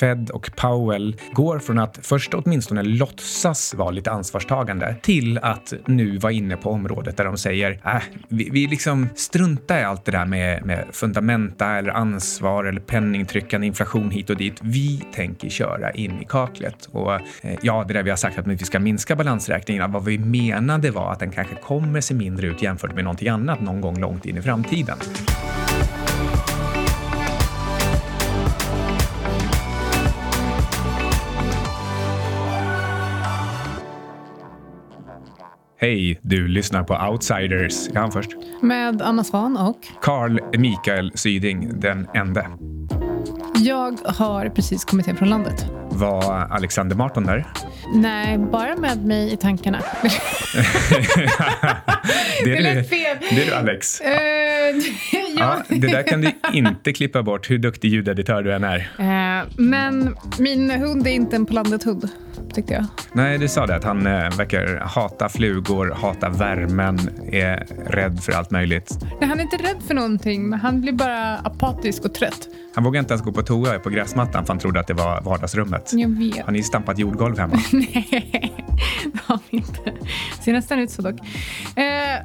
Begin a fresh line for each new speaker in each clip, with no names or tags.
Fed och Powell går från att först åtminstone låtsas vara lite ansvarstagande till att nu vara inne på området där de säger äh, vi, vi liksom struntar i allt det där med, med fundamenta eller ansvar eller penningtryckande inflation hit och dit. Vi tänker köra in i kaklet. Och eh, ja, det där vi har sagt att vi ska minska balansräkningen, vad vi menade var att den kanske kommer se mindre ut jämfört med någonting annat någon gång långt in i framtiden. Hej, du lyssnar på Outsiders. Jag han först.
Med Anna Svan och?
Carl Mikael Syding, den ende.
Jag har precis kommit hem från landet.
Var Alexander Marton där?
Nej, bara med mig i tankarna.
det, är det, fel. det är du, Alex. Uh, ja. ja. det där kan du inte klippa bort, hur duktig ljudeditör du än är. Uh,
men min hund är inte en på landet-hund tyckte jag.
Nej, du sa det att han äh, verkar hata flugor, hata värmen, är rädd för allt möjligt.
Nej, han är inte rädd för någonting, men han blir bara apatisk och trött.
Han vågar inte ens gå på toa på gräsmattan för han trodde att det var vardagsrummet.
Jag vet.
Har ni stampat jordgolv hemma?
Nej, det har vi inte. Ser nästan ut så dock.
Eh...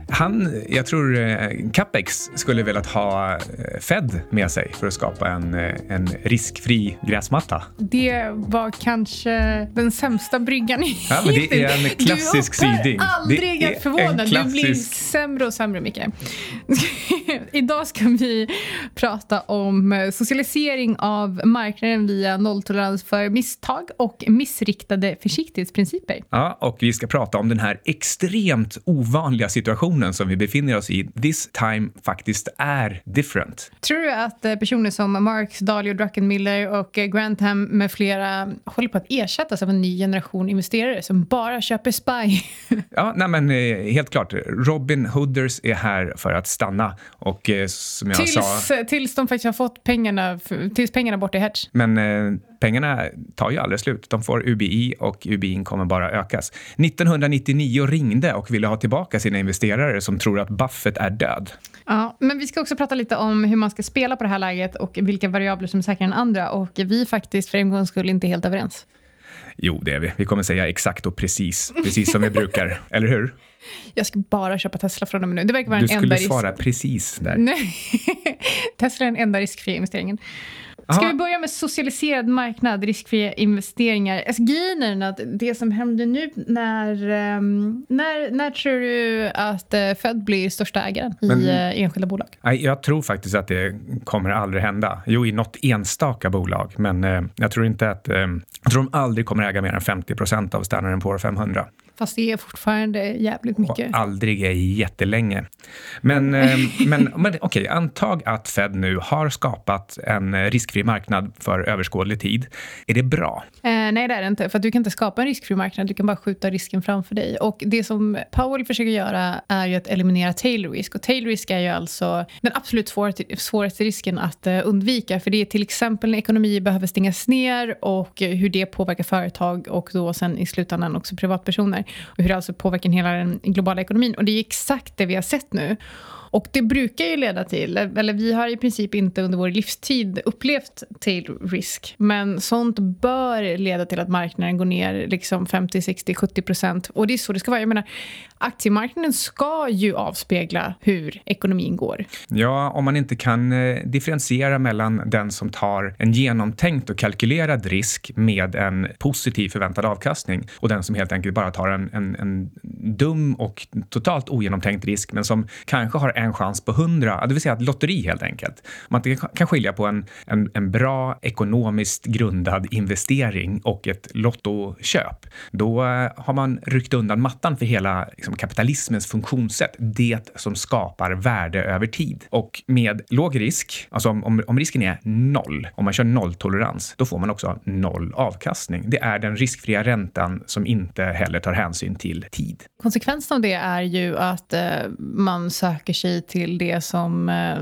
Han, jag tror eh, Capex skulle velat ha eh, Fed med sig för att skapa en, eh, en riskfri gräsmatta.
Det var kanske den sämsta bryggan i
ja, men Det är en klassisk syding. Du
aldrig att förvåna. Klassisk... Du blir sämre och sämre, Micke. Idag ska vi prata om socialisering av marknaden via nolltolerans för misstag och missriktade försiktighetsprinciper.
Ja, och vi ska prata om den här extremt ovanliga situationen som vi befinner oss i. This time faktiskt är different.
Tror du att eh, personer som Marx, Dalio, Druckenmiller och eh, Grantham med flera håller på att ersättas av en ny generation investerare som bara köper SPY?
ja, nej men eh, helt klart. Robin Hooders är här för att stanna och som jag
tills,
sa...
Tills de faktiskt har fått pengarna, tills pengarna borta i hedge.
Men eh, pengarna tar ju aldrig slut. De får UBI och UBI kommer bara ökas. 1999 ringde och ville ha tillbaka sina investerare som tror att Buffett är död.
Ja, men vi ska också prata lite om hur man ska spela på det här läget och vilka variabler som är säkrare än andra. Och vi är faktiskt för en gångs skull inte helt överens.
Jo, det är vi. Vi kommer säga exakt och precis, precis som vi brukar. Eller hur?
Jag ska bara köpa Tesla från och med nu. Det verkar vara
du
den enda risk...
Du skulle svara precis där.
Nej. Tesla är den enda riskfria investeringen. Ska Aha. vi börja med socialiserad marknad, riskfria investeringar? Alltså, grejen är att det som händer nu när... Um, när, när tror du att uh, Fed blir största ägaren Men, i uh, enskilda bolag?
Jag tror faktiskt att det kommer aldrig hända. Jo, i något enstaka bolag. Men uh, jag tror inte att... jag tror de aldrig kommer äga mer än 50 procent av Standard Poor 500.
Fast det är fortfarande jävligt mycket.
Och aldrig är jättelänge. Men, eh, men, men okej, okay, antag att Fed nu har skapat en riskfri marknad för överskådlig tid. Är det bra?
Eh, nej, det är det inte. För du kan inte skapa en riskfri marknad, du kan bara skjuta risken framför dig. Och det som Powell försöker göra är ju att eliminera tail risk. Och tail risk är ju alltså den absolut svåraste, svåraste risken att uh, undvika. För det är till exempel när ekonomier behöver stängas ner och hur det påverkar företag och då sen i slutändan också privatpersoner och hur det alltså påverkar hela den globala ekonomin. Och det är exakt det vi har sett nu. Och det brukar ju leda till, eller vi har i princip inte under vår livstid upplevt tail risk, men sånt bör leda till att marknaden går ner liksom 50, 60, 70 procent. Och det är så det ska vara. Jag menar, aktiemarknaden ska ju avspegla hur ekonomin går.
Ja, om man inte kan eh, differentiera mellan den som tar en genomtänkt och kalkylerad risk med en positiv förväntad avkastning och den som helt enkelt bara tar en, en, en dum och totalt ogenomtänkt risk men som kanske har en chans på hundra, det vill säga ett lotteri helt enkelt. Man kan skilja på en, en, en bra ekonomiskt grundad investering och ett lottoköp. Då eh, har man ryckt undan mattan för hela liksom, kapitalismens funktionssätt, det som skapar värde över tid. Och med låg risk, alltså om, om, om risken är noll, om man kör nolltolerans, då får man också noll avkastning. Det är den riskfria räntan som inte heller tar hänsyn till tid.
Konsekvensen av det är ju att eh, man söker sig till det som eh,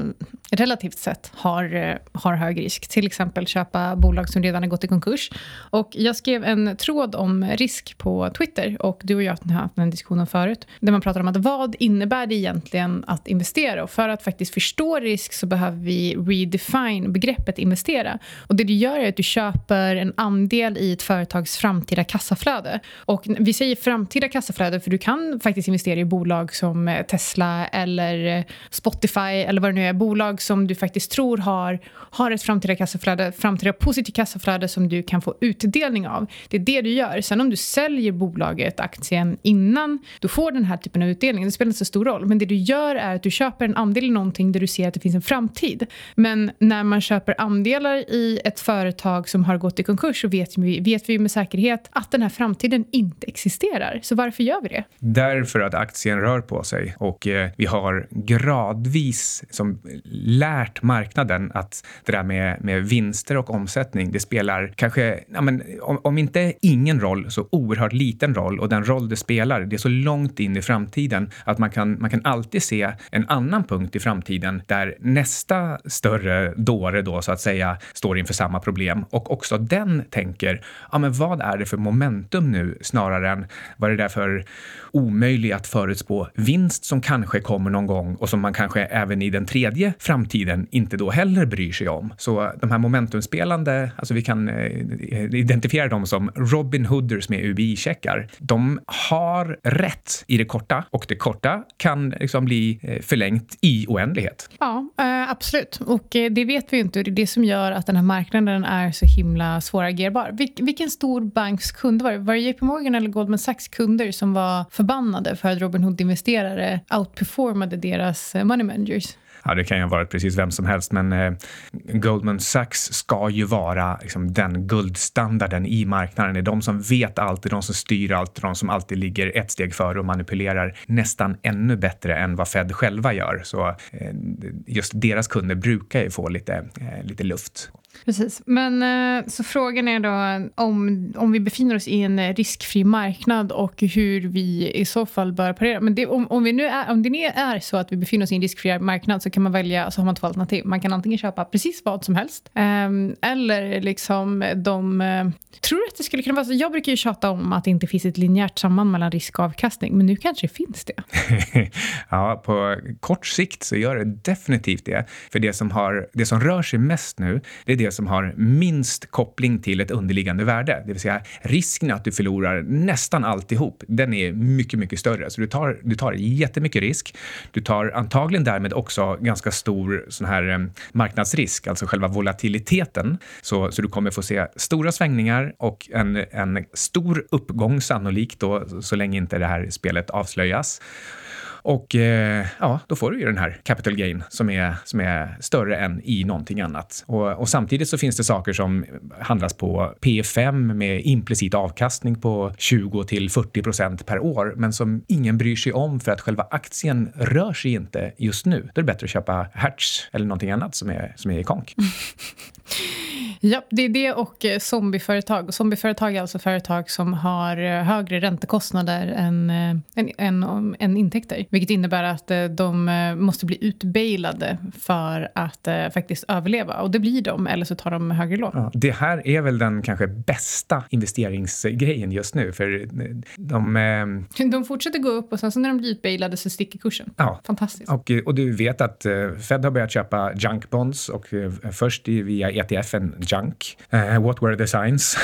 relativt sett har, eh, har hög risk. Till exempel köpa bolag som redan har gått i konkurs. Och jag skrev en tråd om risk på Twitter och du och jag har haft den diskussionen förut. Där man pratar om att vad innebär det egentligen att investera? Och för att faktiskt förstå risk så behöver vi redefine begreppet investera. Och det du gör är att du köper en andel i ett företags framtida kassaflöde. Och vi säger framtida kassaflöde för du kan faktiskt investera i bolag som eh, Tesla eller eh, Spotify eller vad det nu är. Bolag som du faktiskt tror har, har ett framtida kassaflöde, framtida positivt kassaflöde som du kan få utdelning av. Det är det du gör. Sen om du säljer bolaget, aktien, innan du får den här typen av utdelning, det spelar inte så stor roll. Men det du gör är att du köper en andel i någonting där du ser att det finns en framtid. Men när man köper andelar i ett företag som har gått i konkurs så vet vi, vet vi med säkerhet att den här framtiden inte existerar. Så varför gör vi det?
Därför att aktien rör på sig och eh, vi har gradvis som lärt marknaden att det där med, med vinster och omsättning, det spelar kanske, ja, men, om, om inte ingen roll, så oerhört liten roll. Och den roll det spelar, det är så långt in i framtiden att man kan, man kan alltid se en annan punkt i framtiden där nästa större dåre då så att säga står inför samma problem. Och också den tänker, ja men vad är det för momentum nu snarare än vad är det där för omöjlig att förutspå vinst som kanske kommer någon gång och som man kanske även i den tredje framtiden inte då heller bryr sig om. Så eh, de här momentumspelande, alltså vi kan eh, identifiera dem som Robin Hooders med UBI-checkar. De har rätt i det korta och det korta kan liksom bli eh, förlängt i oändlighet.
Ja, eh, absolut. Och eh, det vet vi ju inte. Det är det som gör att den här marknaden är så himla svåragerbar. Vil vilken stor banks kunder var det? Var det JP Morgan eller Goldman Sachs kunder som var förbannade för att Robin Hood-investerare outperformade deras deras eh, money managers?
Ja, det kan ju ha varit precis vem som helst, men eh, Goldman Sachs ska ju vara liksom, den guldstandarden i marknaden. Det är de som vet allt, det är de som styr allt, det är de som alltid ligger ett steg före och manipulerar nästan ännu bättre än vad Fed själva gör. Så eh, just deras kunder brukar ju få lite, eh, lite luft.
Precis. Men eh, så frågan är då om, om vi befinner oss i en riskfri marknad och hur vi i så fall bör parera. Men det, om, om, vi nu är, om det nu är så att vi befinner oss i en riskfri marknad så kan man välja, så har man två alternativ. Man kan antingen köpa precis vad som helst ehm, eller liksom de... Eh, tror att det skulle kunna vara så? Jag brukar ju tjata om att det inte finns ett linjärt samband mellan risk och avkastning, men nu kanske det finns det.
ja, på kort sikt så gör det definitivt det. För det som, har, det som rör sig mest nu, det är det som har minst koppling till ett underliggande värde. Det vill säga risken att du förlorar nästan alltihop, den är mycket, mycket större. Så du tar, du tar jättemycket risk. Du tar antagligen därmed också ganska stor sån här eh, marknadsrisk, alltså själva volatiliteten. Så, så du kommer få se stora svängningar och en, en stor uppgång sannolikt då, så länge inte det här spelet avslöjas. Och eh, ja, då får du ju den här capital gain som är, som är större än i någonting annat. Och, och samtidigt så finns det saker som handlas på P5 med implicit avkastning på 20 till 40 procent per år, men som ingen bryr sig om för att själva aktien rör sig inte just nu. Då är det bättre att köpa Hertz eller någonting annat som är, som är i konk.
Ja, det är det och eh, zombieföretag. Zombieföretag är alltså företag som har eh, högre räntekostnader än, än, än, än intäkter. Vilket innebär att eh, de eh, måste bli utbailade för att eh, faktiskt överleva. Och det blir de, eller så tar de högre lån. Ja,
det här är väl den kanske bästa investeringsgrejen just nu. För de,
eh... de fortsätter gå upp och sen så när de blir utbailade så sticker kursen. Ja. Fantastiskt.
Och, och du vet att Fed har börjat köpa junk bonds och först via ETFen junk. Uh, what were the signs?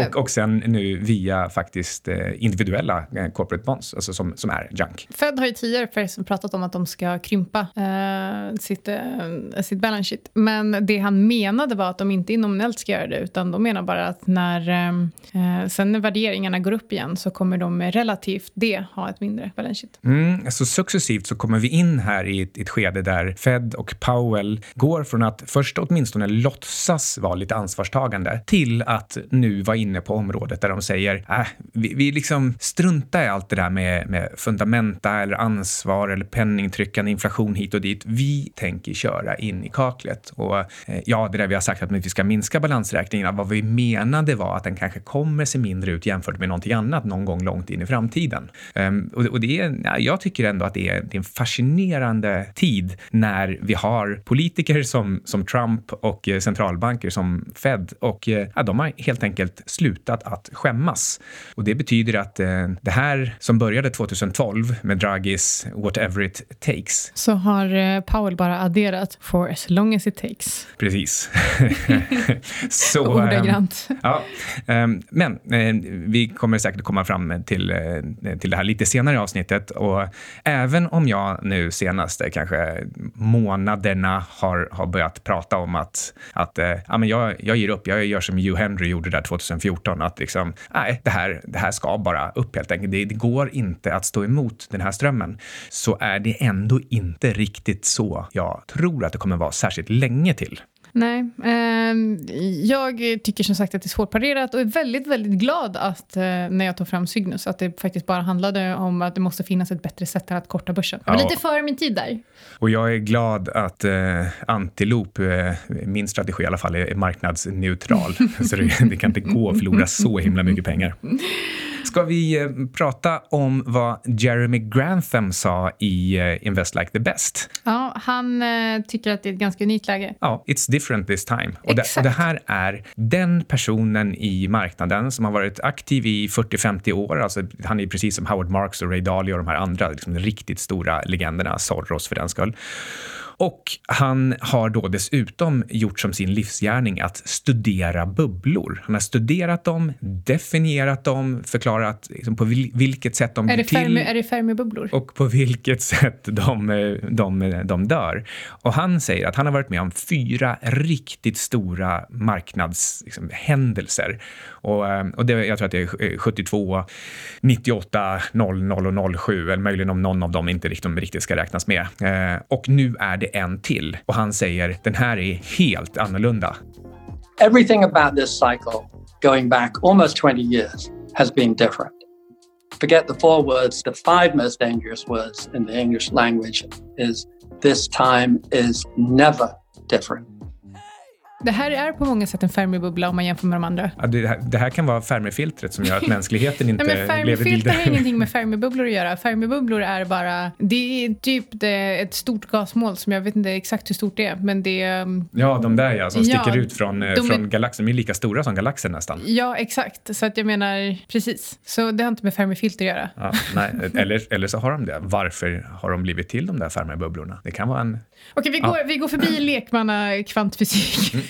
och, och sen nu via faktiskt individuella corporate bonds, alltså som, som är junk.
Fed har ju tidigare pratat om att de ska krympa eh, sitt, eh, sitt balance sheet. Men det han menade var att de inte nominellt ska göra det, utan de menar bara att när, eh, sen när värderingarna går upp igen så kommer de relativt det ha ett mindre balance sheet.
Mm, alltså successivt så kommer vi in här i ett, ett skede där Fed och Powell går från att först åtminstone låtsas antas vara lite ansvarstagande till att nu vara inne på området där de säger äh, vi, vi liksom struntar i allt det där med, med fundamenta eller ansvar eller penningtryckande inflation hit och dit. Vi tänker köra in i kaklet. Och eh, ja, det där vi har sagt att vi ska minska balansräkningen, vad vi menade var att den kanske kommer se mindre ut jämfört med någonting annat någon gång långt in i framtiden. Um, och, och, det är, jag tycker ändå att det är, det är en fascinerande tid när vi har politiker som, som Trump och eh, centralbanker som Fed och eh, ja, de har helt enkelt slutat att skämmas. Och det betyder att eh, det här som började 2012 med Draghis “whatever it takes”
så har eh, Powell bara adderat “for as long as it takes”.
Precis.
så, Ordagrant.
Um, ja, um, men eh, vi kommer säkert komma fram till, eh, till det här lite senare i avsnittet och även om jag nu senaste kanske månaderna har, har börjat prata om att, att eh, ja, men jag, jag ger upp, jag gör som Hugh Henry gjorde där 2014, att liksom, nej, det här, det här ska bara upp helt enkelt. Det, det går inte att stå emot den här strömmen. Så är det ändå inte riktigt så jag tror att det kommer vara särskilt länge till.
Nej. Eh, jag tycker som sagt att det är svårparerat och är väldigt, väldigt glad att eh, när jag tog fram Cygnus att det faktiskt bara handlade om att det måste finnas ett bättre sätt att korta börsen. Ja. lite före min tid där.
Och jag är glad att eh, Antilop, eh, min strategi i alla fall, är marknadsneutral. så det, det kan inte gå att förlora så himla mycket pengar. Ska vi eh, prata om vad Jeremy Grantham sa i eh, Invest like the best?
Ja, han eh, tycker att det är ett ganska unikt läge.
Ja, it's different this time. Och det, och det, här är den personen i marknaden som har varit aktiv i 40-50 år. Alltså, han är precis som Howard Marks och Ray Dalio och de här andra liksom, riktigt stora legenderna, Soros för den skull. Och han har då dessutom gjort som sin livsgärning att studera bubblor. Han har studerat dem, definierat dem, förklarat liksom på vilket sätt de
är
blir
till. Är det Fermi-bubblor?
Och på vilket sätt de, de, de dör. Och han säger att han har varit med om fyra riktigt stora marknadshändelser. Liksom, och, och det, jag tror att det är 72, 98, 00 och 07, eller möjligen om någon av dem inte riktigt, riktigt ska räknas med. Eh, och nu är det en till och han säger den här är helt annorlunda.
Everything about this cycle going back almost 20 years has been different. Forget the four words, the five most dangerous words in the English language is this time is never different.
Det här är på många sätt en Fermi-bubbla om man jämför med de andra.
Ja, det, här, det, här, kan vara Fermi-filtret som gör att mänskligheten inte Nej, men lever
vidare. har ingenting med Fermi-bubblor att göra. Fermi-bubblor är bara... Det är typ det, ett stort gasmål som jag vet inte exakt hur stort det är, men det. Um,
ja, de där ja, som ja, sticker ut från, eh, från är, galaxen. De är lika stora som galaxen nästan.
Ja, exakt. Så att jag menar, precis. Så det har inte med Fermi-filter att göra.
Ja, nej, eller, eller så har de det. Varför har de blivit till de där Fermi-bubblorna? Det kan vara en...
Okej, vi, ja. vi går förbi lekmanna kvantfysik. Mm.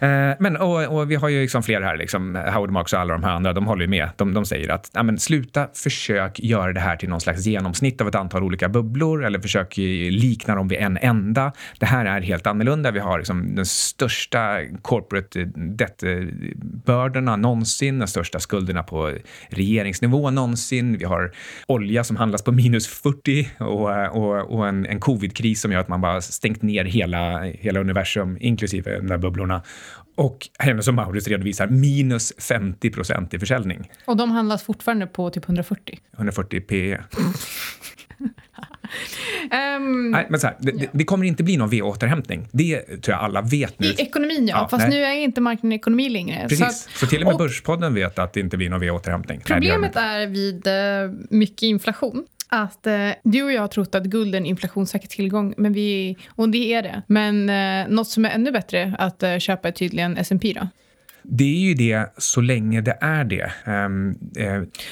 Eh, men, och, och, vi har ju liksom fler här, liksom, Howard Marks och alla de här andra, de håller ju med. De, de säger att ja, men, sluta försök göra det här till någon slags genomsnitt av ett antal olika bubblor eller försök likna dem vid en enda. Det här är helt annorlunda. Vi har liksom den största corporate debt-bördorna någonsin, de största skulderna på regeringsnivå någonsin. Vi har olja som handlas på minus 40 och, och, och en, en covid-kris som gör att man bara stängt ner hela, hela universum, inklusive de där bubblorna. Och Hennes och Mauritz redovisar minus 50 procent i försäljning.
Och de handlas fortfarande på typ 140?
140 PE. um, nej, men så här, det, ja. det, kommer inte bli någon V-återhämtning. Det tror jag alla vet nu.
I ekonomin, ja. ja Fast nej. nu är inte marknaden ekonomi längre.
Precis. Så, att, så till och med och, Börspodden vet att det inte blir någon V-återhämtning.
Problemet nej, är vid uh, mycket inflation att eh, du och jag har trott att guld är en inflationssäker tillgång, men vi, och det är det. Men eh, något som är ännu bättre att eh, köpa är tydligen S&P då.
Det är ju det så länge det är det. Um,
uh,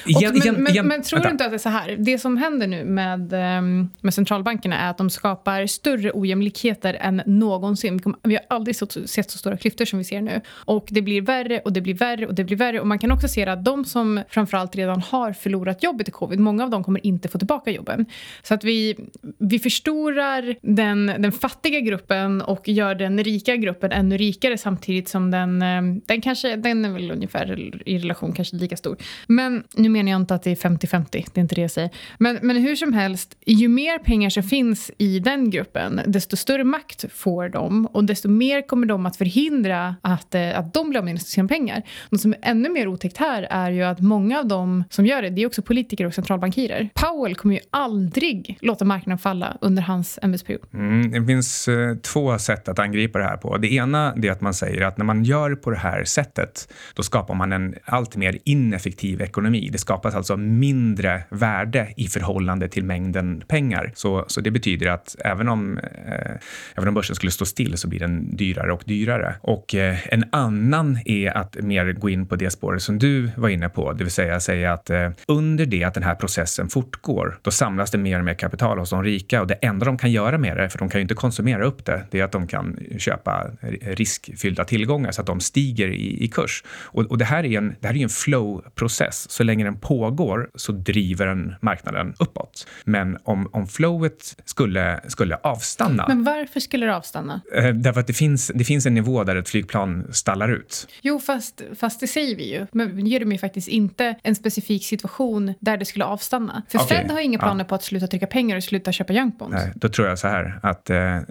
igen, men, igen, men, men, tror vänta. du inte att det är så här? Det som händer nu med, um, med centralbankerna är att de skapar större ojämlikheter än någonsin. Vi har aldrig sett så stora klyftor som vi ser nu. Och det blir värre och det blir värre och det blir värre. Och man kan också se att de som framförallt redan har förlorat jobbet i covid, många av dem kommer inte få tillbaka jobben. Så att vi, vi förstorar den, den fattiga gruppen och gör den rika gruppen ännu rikare samtidigt som den, den kanske, den är väl ungefär i relation kanske lika stor. Men nu menar jag inte att det är 50-50, det är inte det jag säger. Men, men hur som helst, ju mer pengar som finns i den gruppen, desto större makt får de och desto mer kommer de att förhindra att, eh, att de blir av med sina pengar. Något som är ännu mer otäckt här är ju att många av dem som gör det, det är också politiker och centralbankirer. Powell kommer ju aldrig låta marknaden falla under hans ämbetsperiod.
Mm, det finns eh, två sätt att angripa det här på. Det ena är att man säger att när man gör på det här sättet, då skapar man en allt mer ineffektiv ekonomi. Det skapas alltså mindre värde i förhållande till mängden pengar. Så, så det betyder att även om, eh, även om börsen skulle stå still så blir den dyrare och dyrare. Och eh, en annan är att mer gå in på det spåret som du var inne på, det vill säga säga att eh, under det att den här processen fortgår, då samlas det mer och mer kapital hos de rika och det enda de kan göra med det, för de kan ju inte konsumera upp det, det är att de kan köpa riskfyllda tillgångar så att de stiger i, i kurs. Och, och, det här är en, det här är en flow-process. Så länge den pågår så driver den marknaden uppåt. Men om, om flowet skulle, skulle avstanna.
Men varför skulle det avstanna?
Eh, därför att det finns, det finns en nivå där ett flygplan stallar ut.
Jo, fast, fast det säger vi ju. Men ger de ju faktiskt inte en specifik situation där det skulle avstanna. För okay. Fed har inga planer ja. på att sluta trycka pengar och sluta köpa junk bonds. Nej,
då tror jag så här att eh, eh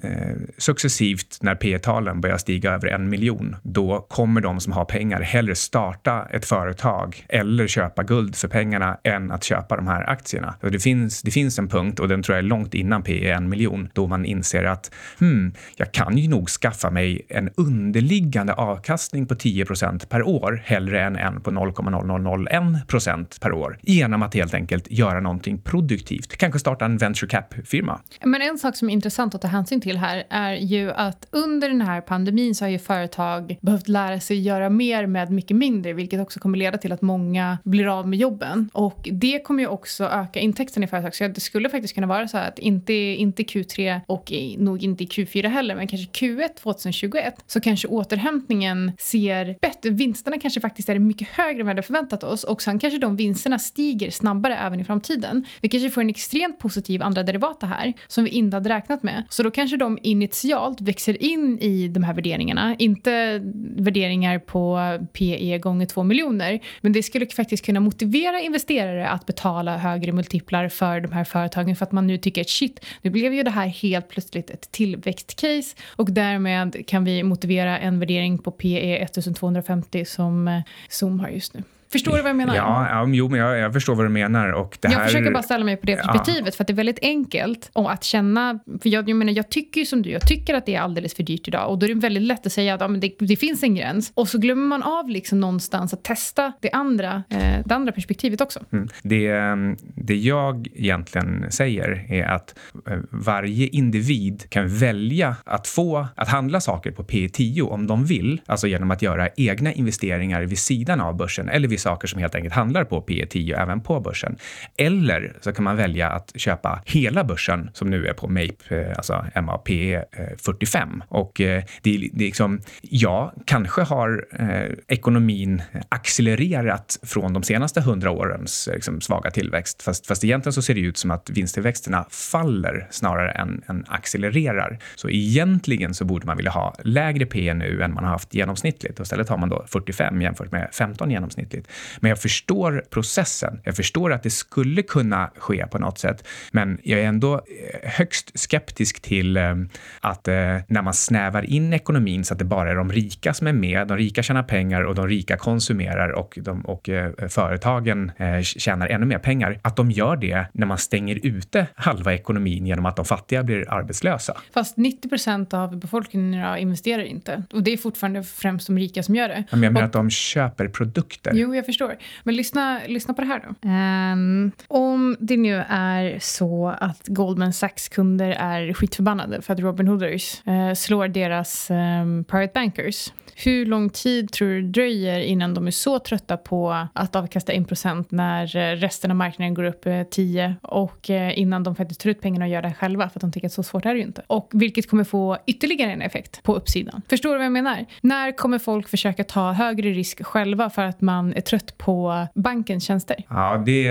successivt när P talen börjar stiga över en miljon, då kommer de som har pengar hellre starta ett företag eller köpa guld för pengarna än att köpa de här aktierna. Så det, finns, det finns en punkt, och den tror jag är långt innan P är en miljon, då man inser att hmm, jag kan ju nog skaffa mig en underliggande avkastning på 10% per år hellre än en på 0,0001 procent per år genom att helt enkelt göra någonting produktivt. Kanske starta en venture cap-firma.
Men en sak som är intressant att ta hänsyn till här är ju att under den här pandemin så har ju företag behövt lära sig göra mer med mycket mindre vilket också kommer leda till att många blir av med jobben. Och det kommer ju också öka intäkterna i företag. Så det skulle faktiskt kunna vara så att inte, inte Q3 och nog inte i Q4 heller men kanske Q1 2021 så kanske återhämtningen ser bättre. Vinsterna kanske faktiskt är mycket högre än vad vi hade förväntat oss och sen kanske de vinsterna stiger snabbare även i framtiden. Vi kanske får en extremt positiv andra derivata här som vi inte hade räknat med. Så då kanske de initialt växer in i de här värderingarna. Inte värderingar på PE gånger 2 miljoner. Men det skulle faktiskt kunna motivera investerare att betala högre multiplar för de här företagen för att man nu tycker att shit, nu blev ju det här helt plötsligt ett tillväxtcase och därmed kan vi motivera en värdering på PE 1250 som eh, Zoom har just nu. Förstår du vad jag menar?
Ja, ja jo, men jag, jag, förstår vad du menar. Och det
jag
här...
försöker bara ställa mig på det perspektivet, ja. för att det är väldigt enkelt att känna... För jag, jag menar, jag tycker ju som du, jag tycker att det är alldeles för dyrt idag och då är det väldigt lätt att säga att ja, men det, det finns en gräns och så glömmer man av liksom någonstans att testa det andra, eh, det andra perspektivet också.
Mm. Det, ehm, det jag egentligen säger är att eh, varje individ kan välja att få att handla saker på P10 om de vill, alltså genom att göra egna investeringar vid sidan av börsen eller vid saker som helt enkelt handlar på P 10 även på börsen. Eller så kan man välja att köpa hela börsen som nu är på MAPE, eh, alltså MAPE eh, 45. Och eh, det, det är liksom, ja, kanske har eh, ekonomin accelererat från de senaste hundra årens liksom, svaga tillväxt. Fast, fast egentligen så ser det ut som att vinsttillväxterna faller snarare än, än accelererar. Så egentligen så borde man vilja ha lägre P nu än man har haft genomsnittligt. Och istället har man då 45 jämfört med 15 genomsnittligt. Men jag förstår processen. Jag förstår att det skulle kunna ske på något sätt. Men jag är ändå eh, högst skeptisk till eh, att eh, när man snävar in ekonomin så att det bara är de rika som är med, de rika tjänar pengar och de rika konsumerar och, de, och företagen tjänar ännu mer pengar, att de gör det när man stänger ute halva ekonomin genom att de fattiga blir arbetslösa.
Fast 90 procent av befolkningen investerar inte och det är fortfarande främst de rika som gör det.
jag menar
och,
att de köper produkter.
Jo, jag förstår. Men lyssna, lyssna på det här då. Um, om det nu är så att Goldman Sachs-kunder är skitförbannade för att Robin Hooders uh, eh, slår deras um, private bankers hur lång tid tror du det dröjer innan de är så trötta på att avkasta 1% när eh, resten av marknaden går upp eh, 10 och eh, innan de faktiskt tar ut pengarna och gör det själva för att de tycker att så svårt är det ju inte. Och vilket kommer få ytterligare en effekt på uppsidan. Förstår du vad jag menar? När kommer folk försöka ta högre risk själva för att man är trött på bankens tjänster?
Ja, det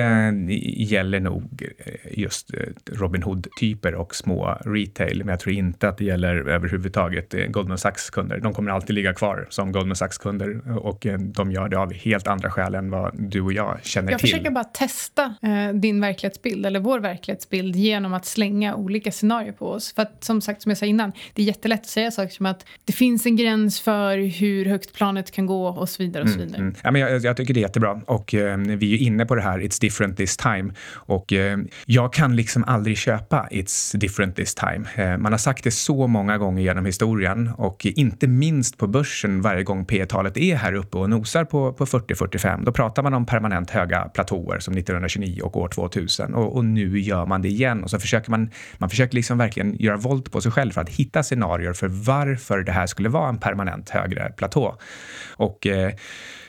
gäller nog just Robin Hood-typer och små retail, men jag tror inte att det gäller överhuvudtaget Goldman Sachs-kunder. De kommer alltid ligga kvar har som Goldman Sachs-kunder och eh, de gör det av helt andra skäl än vad du och jag känner
jag
till.
Jag försöker bara testa eh, din verklighetsbild eller vår verklighetsbild genom att slänga olika scenarier på oss. För att som sagt, som jag sa innan, det är jättelätt att säga saker som att det finns en gräns för hur högt planet kan gå och så vidare. Och så mm, vidare. Mm, mm.
Ja, men jag, jag, tycker det är jättebra och eh, vi är ju inne på det här It's different this time och eh, jag kan liksom aldrig köpa It's different this time. Eh, man har sagt det så många gånger genom historien och inte minst på börsen varje gång P talet är här uppe och nosar på, på 40-45. Då pratar man om permanent höga platåer som 1929 och år 2000 och, och, nu gör man det igen och så försöker man, man försöker liksom verkligen göra våld på sig själv för att hitta scenarier för varför det här skulle vara en permanent högre platå. Och eh,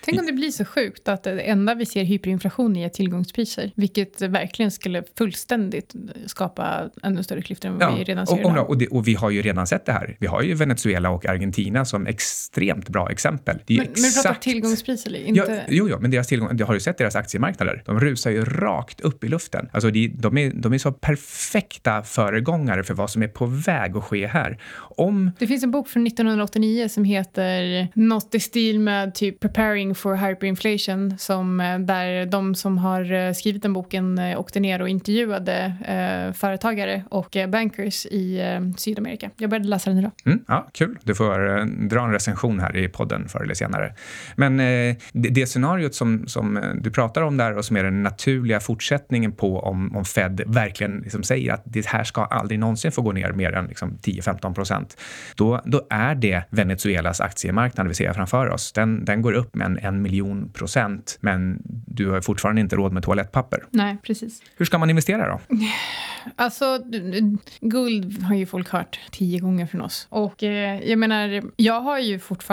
Tänk om det blir så sjukt att det enda vi ser hyperinflation i är tillgångspriser, vilket verkligen skulle fullständigt skapa ännu större klyftor än vad ja, vi redan ser
och, idag. Och, det, och, vi har ju redan sett det här. Vi har ju Venezuela och Argentina som extremt bra exempel.
men, exakt... men du pratar tillgångspriser? Inte...
Ja, jo, jo, men deras tillgång, har du sett deras aktiemarknader? De rusar ju rakt upp i luften. Alltså de, de, är, de är så perfekta föregångare för vad som är på väg att ske här. Om...
Det finns en bok från 1989 som heter Något i stil med typ Preparing for Hyperinflation som, eh, där de som har eh, skrivit den boken eh, åkte ner och intervjuade eh, företagare och bankers i eh, Sydamerika. Jag började läsa den idag.
Mm, ja, kul. Du får eh, dra en recension här i podden förr eller senare. Men det, det scenariot som, som du pratar om där och som är den naturliga fortsättningen på om, om Fed verkligen liksom säger att det här ska aldrig någonsin få gå ner mer än liksom 10-15 procent. Då, då är det Venezuelas aktiemarknad vi ser framför oss. Den, den går upp med en en miljon procent, men du har fortfarande inte råd med toalettpapper.
Nej, precis.
Hur ska man investera då?
Alltså, guld har ju folk hört tio gånger från oss. Och eh, jag menar, jag har ju fortfarande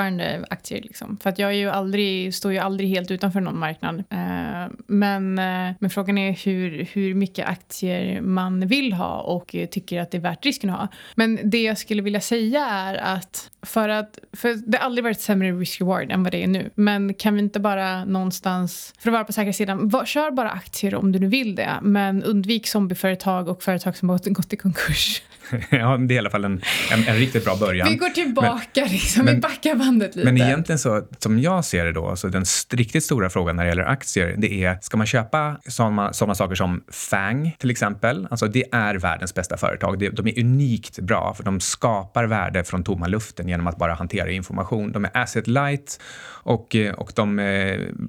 aktier liksom. För att jag är ju aldrig, står ju aldrig helt utanför någon marknad. Eh, men, eh, men frågan är hur, hur mycket aktier man vill ha och tycker att det är värt risken att ha. Men det jag skulle vilja säga är att för att, för det har aldrig varit sämre risk-reward än vad det är nu. Men kan vi inte bara någonstans, för att vara på säkra sidan, var, kör bara aktier om du nu vill det. Men undvik zombieföretag och företag som har gått i konkurs.
ja, det är i alla fall en, en, en, riktigt bra början.
Vi går tillbaka, men, liksom, men, vi backar bandet lite.
Men egentligen så, som jag ser det då, så den riktigt stora frågan när det gäller aktier, det är, ska man köpa sådana, saker som FANG till exempel? Alltså det är världens bästa företag. De, de är unikt bra, för de skapar värde från tomma luften genom att bara hantera information. De är asset light och, och, de,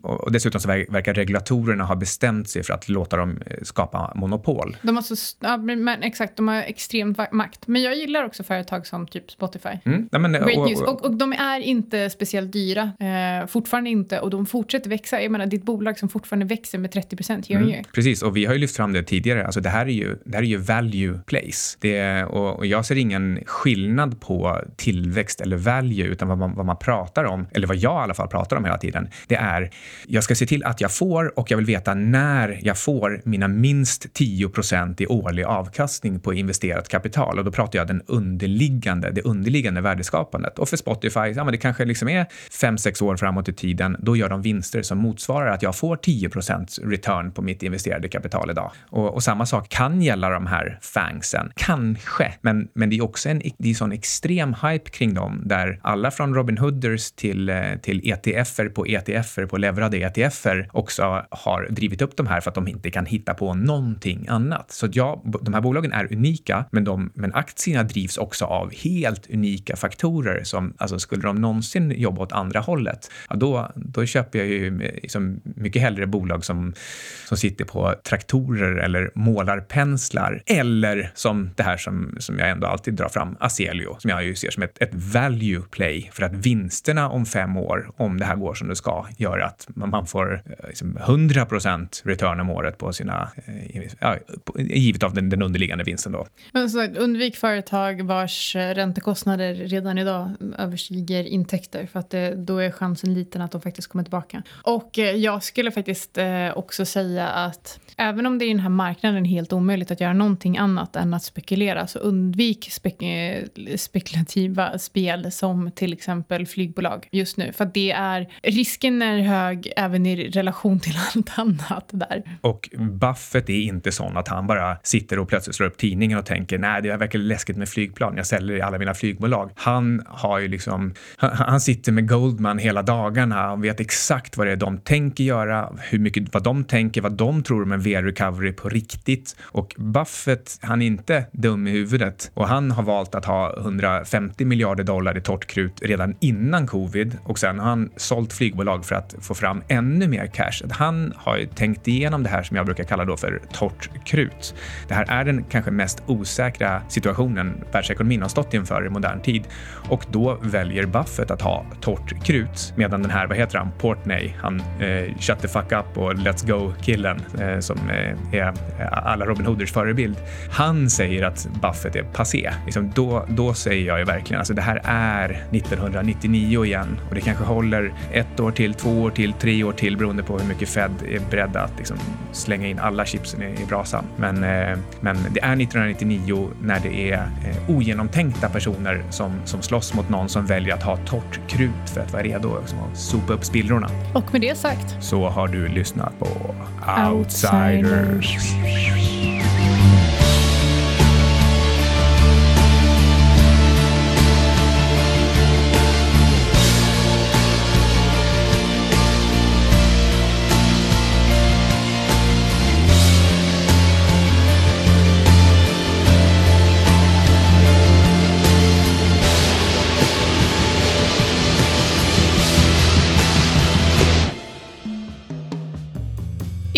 och dessutom så verkar regulatorerna ha bestämt sig för att låta dem skapa monopol.
De har så, ja, men exakt, de har extremt makt. Men jag gillar också företag som typ Spotify. Mm. Ja, men, Great och, news. Och, och, de är inte speciellt dyra. Eh, fortfarande inte. Och de fortsätter växa. Jag menar, ditt bolag som fortfarande växer med 30 procent mm.
Precis, och vi har ju lyft fram det tidigare. Alltså, det, här är ju, det här är ju value place. Det, och, och jag ser ingen skillnad på tillväxt eller value, utan vad man, vad man pratar om, eller vad jag i alla fall pratar om hela tiden, det är jag ska se till att jag får och jag vill veta när jag får mina minst 10 procent i årlig avkastning på investerat kapital och då pratar jag den underliggande, det underliggande värdeskapandet. Och för Spotify, ja, det kanske liksom är fem sex år framåt i tiden, då gör de vinster som motsvarar att jag får 10% return på mitt investerade kapital idag. Och, och, samma sak kan gälla de här FANGsen, kanske, men, men det är också en det är sån extrem hype kring dem där alla från Robin Hooders till, eh, till ETFer på ETFer på leverade ETFer också har drivit upp de här för att de inte kan hitta på någonting annat. Så ja, de här bolagen är unika, men de men aktierna drivs också av helt unika faktorer som, alltså skulle de någonsin jobba åt andra hållet, ja, då, då köper jag ju liksom mycket hellre bolag som, som sitter på traktorer eller målarpenslar eller som det här som, som jag ändå alltid drar fram, Aselio, som jag ju ser som ett, ett value play för att vinsterna om fem år, om det här går som det ska, gör att man får eh, liksom 100 return om året på sina, eh, ja, givet av den, den underliggande vinsten då.
Men så undvik företag vars eh, räntekostnader redan idag överstiger intäkter för att det, då är chansen liten att de faktiskt kommer tillbaka. Och eh, jag skulle faktiskt eh, också säga att även om det i den här marknaden är helt omöjligt att göra någonting annat än att spekulera så undvik spek eh, spekulativa spel som till exempel flygbolag just nu. För det är risken är hög även i relation till allt annat där.
Och Buffett är inte sån att han bara sitter och plötsligt slår upp tidningen och tänker nej, det verkar läskigt med flygplan. Jag säljer i alla mina flygbolag. Han har ju liksom, han sitter med Goldman hela dagarna och vet exakt vad det är de tänker göra, hur mycket, vad de tänker, vad de tror om en VR-recovery på riktigt. Och Buffett, han är inte dum i huvudet och han har valt att ha 150 miljarder dollar i torrt krut redan innan covid och sen har han sålt flygbolag för att få fram ännu mer cash. Han har ju tänkt igenom det här som jag brukar kalla då för torrt krut. Det här är den kanske mest osäkra situationen världsekonomin har stått inför i modern tid och då väljer Buffett att ha torrt krut medan den här, vad heter han, Portney, han eh, shut the fuck up och let's go killen eh, som eh, är eh, alla Robin Hooders förebild. Han säger att Buffett är passé. Liksom då, då säger jag ju verkligen, alltså det här är 1999 igen och det kanske håller ett år till, två år till, tre år till beroende på hur mycket Fed är beredda att liksom slänga in alla chipsen i, i brasan. Men, eh, men det är 1999 när det är eh, ogenomtänkta personer som, som slåss mot någon som väljer att ha torrt krut för att vara redo liksom, att sopa upp spillrorna.
Och med det sagt
så har du lyssnat på Outsiders. Outsiders.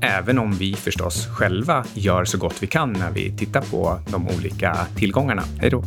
även om vi förstås själva gör så gott vi kan när vi tittar på de olika tillgångarna. Hej då!